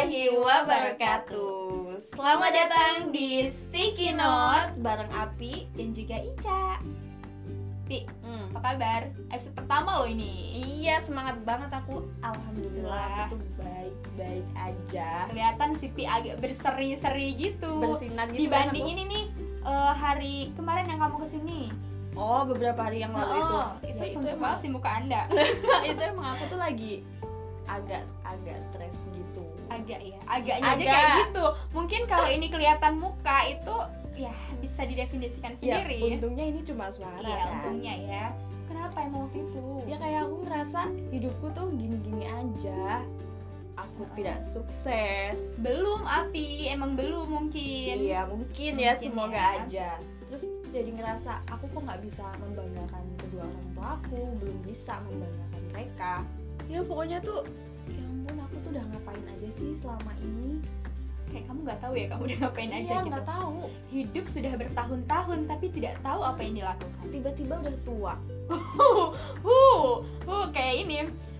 warahmatullahi wabarakatuh Selamat datang di Sticky Note bareng Api. dan juga Ica Pi, Hmm. apa kabar? Episode pertama lo ini Iya semangat banget aku. Alhamdulillah aku tuh baik-baik aja. Kelihatan si Pi agak berseri-seri gitu Bersinar gitu kan Dibanding ini nih eh, hari kemarin yang kamu ke sini Oh beberapa hari yang lalu itu. Oh, itu Ya, suntuk emang- banget sih muka anda itu emang aku tuh lagi agak agak stres gitu. Agak ya, agaknya aja Agak. kayak gitu Mungkin kalau ini kelihatan muka itu ya bisa didefinisikan Ya, sendiri untungnya ini cuma suara Iya, kan. untungnya ya Kenapa emang waktu itu? Ya kayak aku ngerasa hidupku tuh gini-gini aja. Aku Oh. tidak sukses. belum api emang belum mungkin Iya mungkin ya Mungkin semoga ya. aja. Terus jadi ngerasa aku kok nggak bisa membanggakan kedua orang tua aku, belum bisa membanggakan mereka. Ya pokoknya tuh, ya tuh udah ngapain aja sih selama ini? kayak kamu nggak tahu ya kamu udah ngapain aja Iya gitu nggak tahu. hidup sudah bertahun-tahun tapi tidak tahu apa yang dilakukan Tiba-tiba udah tua. huh huh huh kayak ini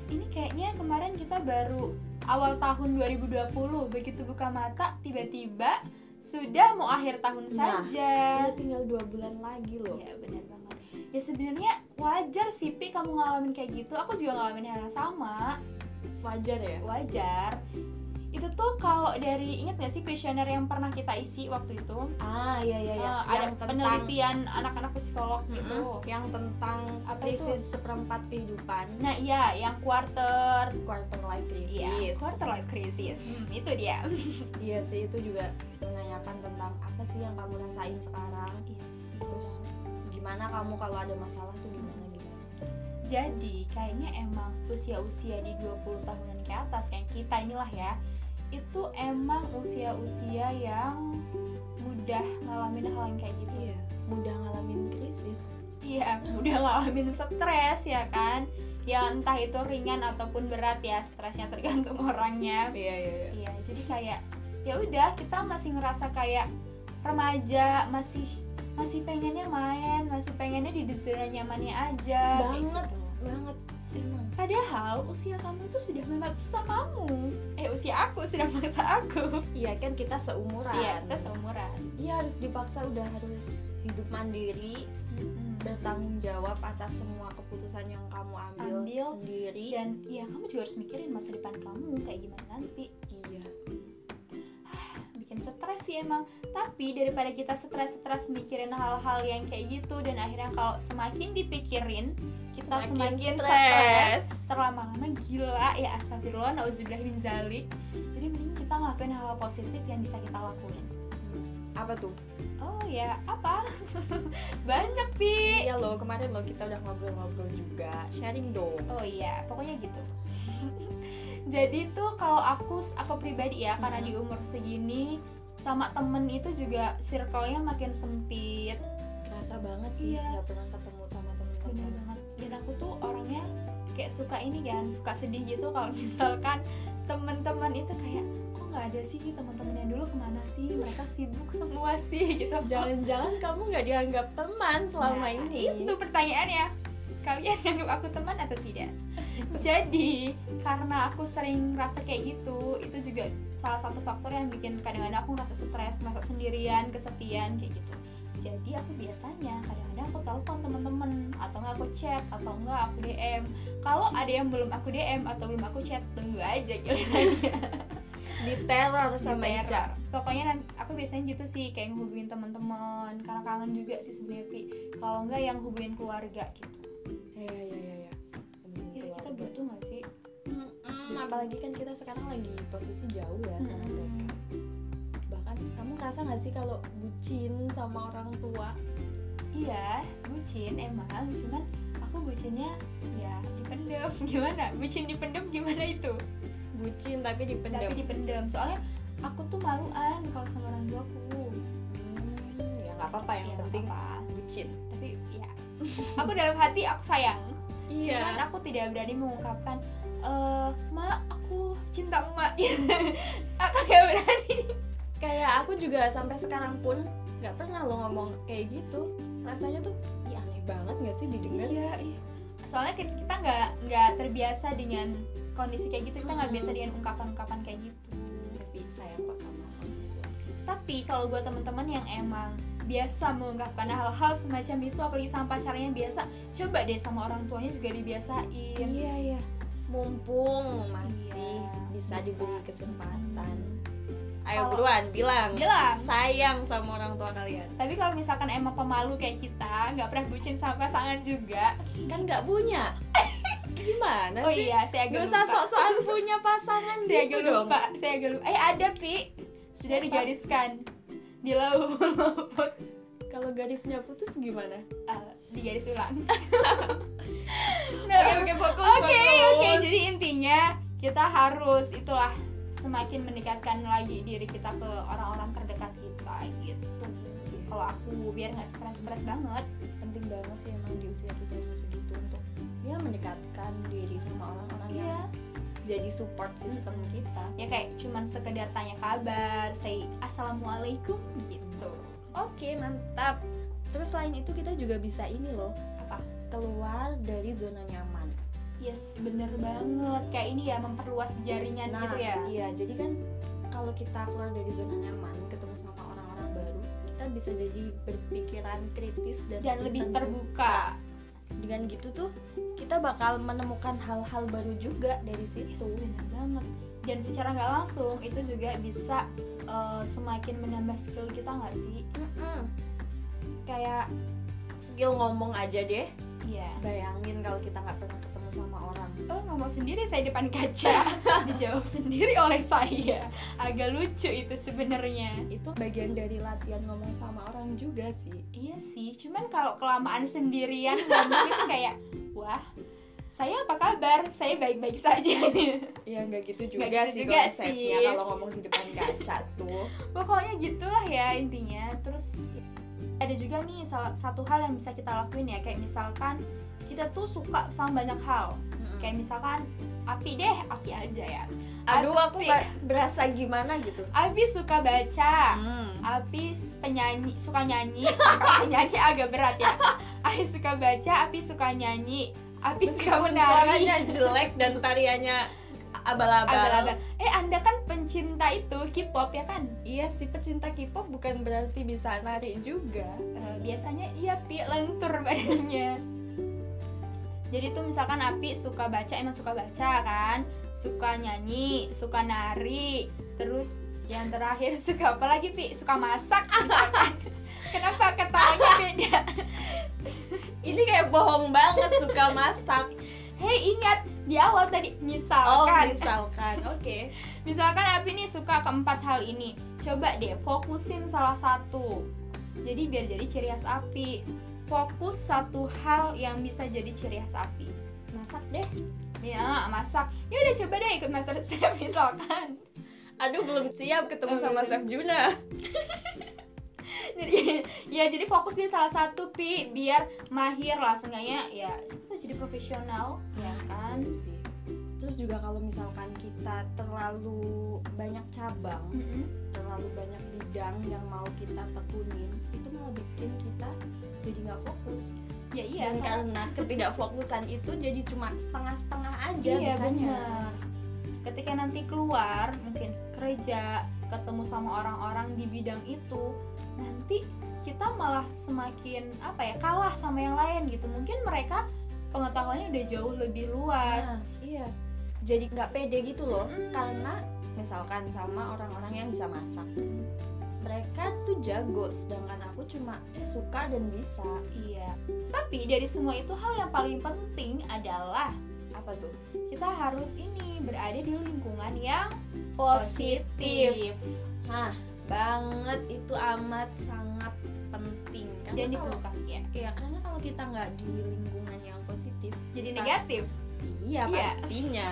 ini kayaknya kemarin kita baru awal tahun 2020 begitu buka mata tiba-tiba sudah mau akhir tahun Nah, saja Udah tinggal dua bulan lagi loh. ya benar banget ya sebenarnya wajar sih Pi kamu ngalamin kayak gitu aku juga ngalamin hal yang sama Wajar ya. wajar itu tuh kalau dari ingat gak sih kuesioner yang pernah kita isi waktu itu Ah iya iya iya. Eh, ada penelitian anak-anak psikolog gitu Mm-mm, yang tentang Apa itu? krisis seperempat kehidupan, nah iya yang quarter quarter life crisis. iya quarter life crisis hmm, itu dia Iya sih itu juga menanyakan tentang apa sih yang kamu rasain sekarang. yes Terus gimana kamu kalau ada masalah tuh gimana? Jadi kayaknya emang usia-usia di 20 tahunan ke atas kayak kita inilah ya itu emang usia-usia yang mudah ngalamin hal yang kayak gitu Iya, mudah ngalamin krisis. Iya, udah ngalamin stres ya kan Ya entah itu ringan ataupun berat ya Stresnya tergantung orangnya Iya iya iya. Iya, jadi kayak ya udah kita masih ngerasa kayak remaja Masih masih pengennya main, masih pengennya di zona nyamannya aja Banget. gitu. Banget emang. Padahal usia kamu itu sudah memaksa kamu Eh usia aku sudah memaksa aku Iya kan kita seumuran. Iya, kita seumuran Iya harus dipaksa udah harus hidup mandiri, bertanggung jawab atas semua keputusan yang kamu ambil, Ambil. sendiri. Dan ya kamu juga harus mikirin masa depan kamu kayak gimana nanti iya. Stres sih emang. Tapi daripada kita stres-stres mikirin hal-hal yang kayak gitu dan akhirnya kalau semakin dipikirin kita Semakin semakin, stres. terlama-lama gila ya astagfirullah nauzubillah min zalik jadi mending kita ngelakuin hal positif yang bisa kita lakuin. Apa tuh? oh ya apa? Banyak pi. Iya loh kemarin loh kita udah ngobrol-ngobrol juga, sharing dong. oh iya pokoknya gitu jadi tuh kalau aku aku pribadi ya karena Hmm. di umur segini sama temen itu juga circle-nya makin sempit Kerasa banget sih Iya. nggak pernah ketemu sama bener temen-temen. banget dan aku tuh orangnya kayak suka ini kan suka sedih gitu kalau misalkan teman-teman itu kayak kok nggak ada sih teman-teman yang dulu ke mana sih mereka sibuk semua sih gitu Jangan-jangan kamu nggak dianggap teman selama Nah, ini. itu pertanyaannya kalian anggap aku teman atau tidak jadi karena aku sering rasa kayak gitu itu juga salah satu faktor yang bikin kadang-kadang aku ngerasa stres merasa sendirian kesepian kayak gitu jadi aku biasanya kadang-kadang aku telepon teman-teman atau nggak aku chat atau enggak aku DM kalau ada yang belum aku DM atau belum aku chat tunggu aja gilirannya Di teror sama Di teror. pokoknya aku biasanya gitu sih kayak ngehubungin teman-teman karena kangen juga sih sebenarnya kalau enggak yang hubungin keluarga gitu iya. iya. ya butuh nggak sih Mm-mm, apalagi kan kita sekarang lagi posisi jauh ya sama mereka. Bahkan kamu ngerasa nggak sih kalau bucin sama orang tua? iya bucin emang cuman aku bucinnya ya dipendem gimana bucin dipendem gimana itu Bucin tapi dipendam. tapi dipendem soalnya aku tuh maluan kalau sama orang tuaku Hmm, ya nggak apa-apa yang Ya, penting apa-apa. bucin. tapi ya aku dalam hati aku sayang Iya. cuman aku tidak berani mengungkapkan eh mak aku cinta emak aku gak berani Kayak aku juga sampai sekarang pun nggak pernah lo ngomong kayak gitu. Rasanya tuh, ih aneh banget nggak sih didengar? iya ih. soalnya kita nggak nggak terbiasa dengan kondisi kayak gitu kita nggak biasa dengan ungkapan-ungkapan kayak gitu sayang kok sama tua tapi kalau buat teman-teman yang emang biasa mengungkapkan. Hal-hal semacam itu apalagi sama pacarnya biasa coba deh sama orang tuanya juga dibiasain. Iya iya. Mumpung masih Iya, bisa, bisa. diberi kesempatan. Ayo buruan bilang. Bilang. sayang sama orang tua kalian. Tapi kalau misalkan emang pemalu kayak kita nggak pernah bucin sama pasangan juga. Kan nggak punya. Gimana oh sih? iya saya agak Gak usah lupa. sok-sokan punya pasangan saya gitu agak dong. lupa saya agak lupa. Eh ada pi. Sudah digariskan di laut luput kalau garisnya putus gimana Eh, digaris ulang oke oke Oke fokus. oke jadi intinya kita harus itulah semakin mendekatkan lagi diri kita ke orang-orang terdekat kita gitu. Kalau aku biar nggak stres-stres banget. penting banget sih emang di usia kita yang segitu untuk ya mendekatkan diri sama orang-orang yang Iya. jadi support system Mm-mm. kita Ya kayak cuman sekedar tanya kabar, say assalamualaikum gitu. oke mantap terus selain itu kita juga bisa ini loh Apa? keluar dari zona nyaman Yes bener banget. Kayak ini ya memperluas jaringan nah gitu ya. iya jadi kan kalau kita keluar dari zona nyaman ketemu sama orang-orang baru kita bisa jadi berpikiran kritis dan, Dan lebih terbuka. dengan gitu tuh kita bakal menemukan hal-hal baru juga dari situ Yes bener banget. Dan secara nggak langsung itu juga bisa eh, semakin menambah skill kita nggak sih? Mm-mm. kayak skill ngomong aja deh Iya. bayangin kalau kita nggak pernah ketemu sama orang Oh ngomong sendiri saya depan kaca Dijawab sendiri oleh saya Agak lucu itu sebenarnya itu bagian dari latihan ngomong sama orang juga sih Iya sih Cuman kalau kelamaan sendirian ngomong itu kayak Wah saya apa kabar? Saya baik-baik saja. Ya nggak gitu juga gitu sih juga konsepnya. sih. kalau ngomong di depan kaca tuh. Pokoknya gitulah ya intinya. Terus ada juga nih salah satu hal yang bisa kita lakuin ya. Kayak misalkan kita tuh suka sama banyak hal. Kayak misalkan Api deh, Api aja ya. Aduh aku Api. ba- berasa gimana gitu. Api suka baca. Hmm. Apis penyanyi suka nyanyi. Penyanyi agak berat ya. Apis suka baca Apis suka nyanyi Apis suka Meskipun menari suaranya jelek dan tariannya abal-abal. Eh anda kan pencinta itu K-pop ya kan? Iya sih pecinta K-pop bukan berarti bisa nari juga. Eh, biasanya iya pi. Lentur badannya jadi tuh misalkan Api suka baca emang suka baca kan? Suka nyanyi suka nari. Terus yang terakhir suka apa lagi pi? Suka masak misalkan kenapa ketawanya beda? Ini kayak bohong banget suka masak. Hei ingat di awal tadi oh misalkan. Misalkan oke. Misalkan Abi nih suka keempat hal ini. Coba deh fokusin salah satu. Jadi biar jadi ciri khas Api fokus satu hal yang bisa jadi ciri khas Api masak deh. Ya masak. Ya udah coba deh ikut master chef misalkan. Aduh belum siap ketemu Oh, sama. Chef Juna jadi ya jadi fokus di salah satu pi biar mahir lah. Seenggaknya ya itu jadi profesional ya kan? sih. Terus juga kalau misalkan kita terlalu banyak cabang Mm-mm. terlalu banyak bidang yang mau kita tekunin itu malah bikin kita jadi nggak fokus. Ya iya dan karena- karena ketidakfokusan itu jadi cuma setengah-setengah aja iya bisanya. benar. Ketika nanti keluar mungkin kerja ketemu sama orang-orang di bidang itu nanti kita malah semakin apa ya kalah sama yang lain gitu. Mungkin mereka pengetahuannya udah jauh lebih luas. Nah, iya. Jadi nggak pede gitu loh. Mm-mm. karena misalkan sama orang-orang yang bisa masak. Mm, mereka tuh jago sedangkan aku cuma eh, suka dan bisa. Iya. Tapi dari semua itu hal yang paling penting adalah apa tuh? kita harus ini berada di lingkungan yang positif. nah banget itu amat sangat penting. Karena dan kalau diperlukan ya iya karena kalau kita nggak di lingkungan yang positif jadi Kita- negatif? Iya Iya. pastinya.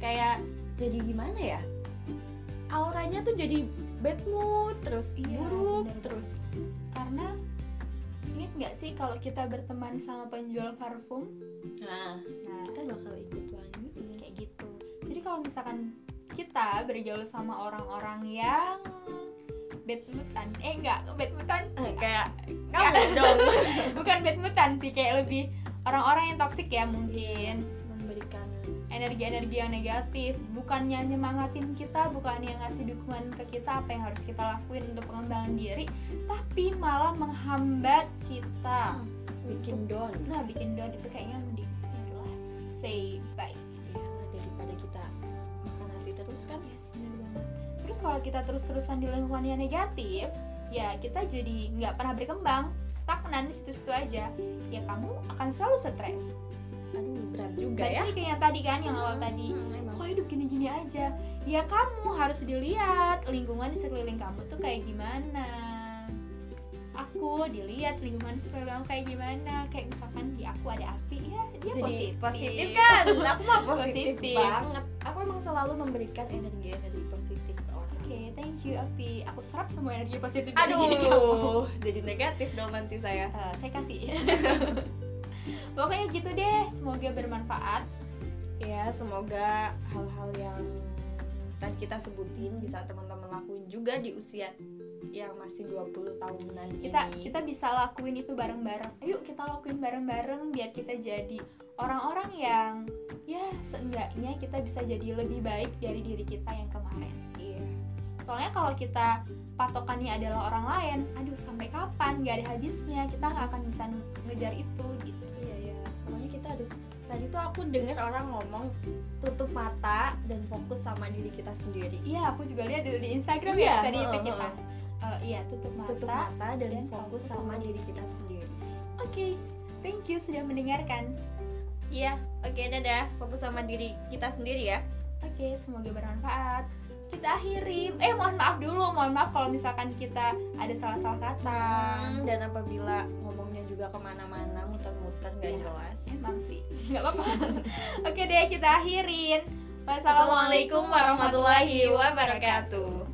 Kayak jadi gimana ya? Auranya tuh jadi bad mood terus Iya, buruk bener. terus karena ingat nggak sih kalau kita berteman sama penjual parfum? Nah nah. kita bakal ikut wangi. Kayak gitu. Jadi kalau misalkan kita bergaul sama orang-orang yang bad moodan eh enggak bad moodan Eh, kayak kamu dong. Bukan bad moodan sih kayak lebih orang-orang yang toksik ya mungkin. Memberikan energi-energi yang negatif. Bukannya nyemangatin kita bukannya ngasih dukungan ke kita apa yang harus kita lakuin untuk pengembangan diri tapi malah menghambat kita. Bikin down. Nah bikin down itu kayaknya mending adalah say bye. Ya daripada kita makan hati terus kan. Yes bener banget terus kalau kita terus-terusan di lingkungan yang negatif ya kita jadi nggak pernah berkembang. Stagnan di situ-situ aja. Ya kamu akan selalu stres. Aduh berat juga Balik ya. kayak yang tadi kan yang awal Hmm, tadi. hmm, kok hidup gini-gini aja? Ya kamu harus dilihat lingkungan di sekeliling kamu tuh kayak gimana. Aku dilihat lingkungan sekeliling kamu kayak gimana. Kayak misalkan di aku ada api ya dia jadi positif, positif kan? Aku mah positif, Positif. banget. Aku emang selalu memberikan energi energi positif you api aku serap semua energi positif dari diri kamu. aduh jadi negatif dong nanti saya. Eh, saya kasih. Pokoknya gitu deh semoga bermanfaat. Ya semoga hal-hal yang tadi kita sebutin bisa teman-teman lakuin juga di usia yang masih 20 tahunan kita ini. kita bisa lakuin itu bareng-bareng. Ayo kita lakuin bareng-bareng biar kita jadi orang-orang yang ya seenggaknya kita bisa jadi lebih baik dari diri kita yang kemarin soalnya kalau kita patokannya adalah orang lain aduh sampai kapan? Nggak ada habisnya. Kita nggak akan bisa ngejar itu gitu. Iya ya pokoknya kita harus tadi tuh aku dengar orang ngomong tutup mata dan fokus sama diri kita sendiri. Iya aku juga lihat di, di Instagram Iya, ya tadi itu heeh, kita. Eh, iya tutup mata tutup mata dan, dan fokus fokus sama sama diri kita. sendiri. Oke thank you sudah mendengarkan. Iya oke dadah. Fokus sama diri kita sendiri ya. Oke, semoga bermanfaat. Kita akhiri. Eh, mohon maaf dulu. Mohon maaf kalau misalkan kita ada salah-salah kata. Hmm, dan apabila ngomongnya juga ke mana-mana muter-muter nggak Iya. jelas Emang sih, nggak apa-apa. Oke deh, kita akhirin. Assalamualaikum warahmatullahi wabarakatuh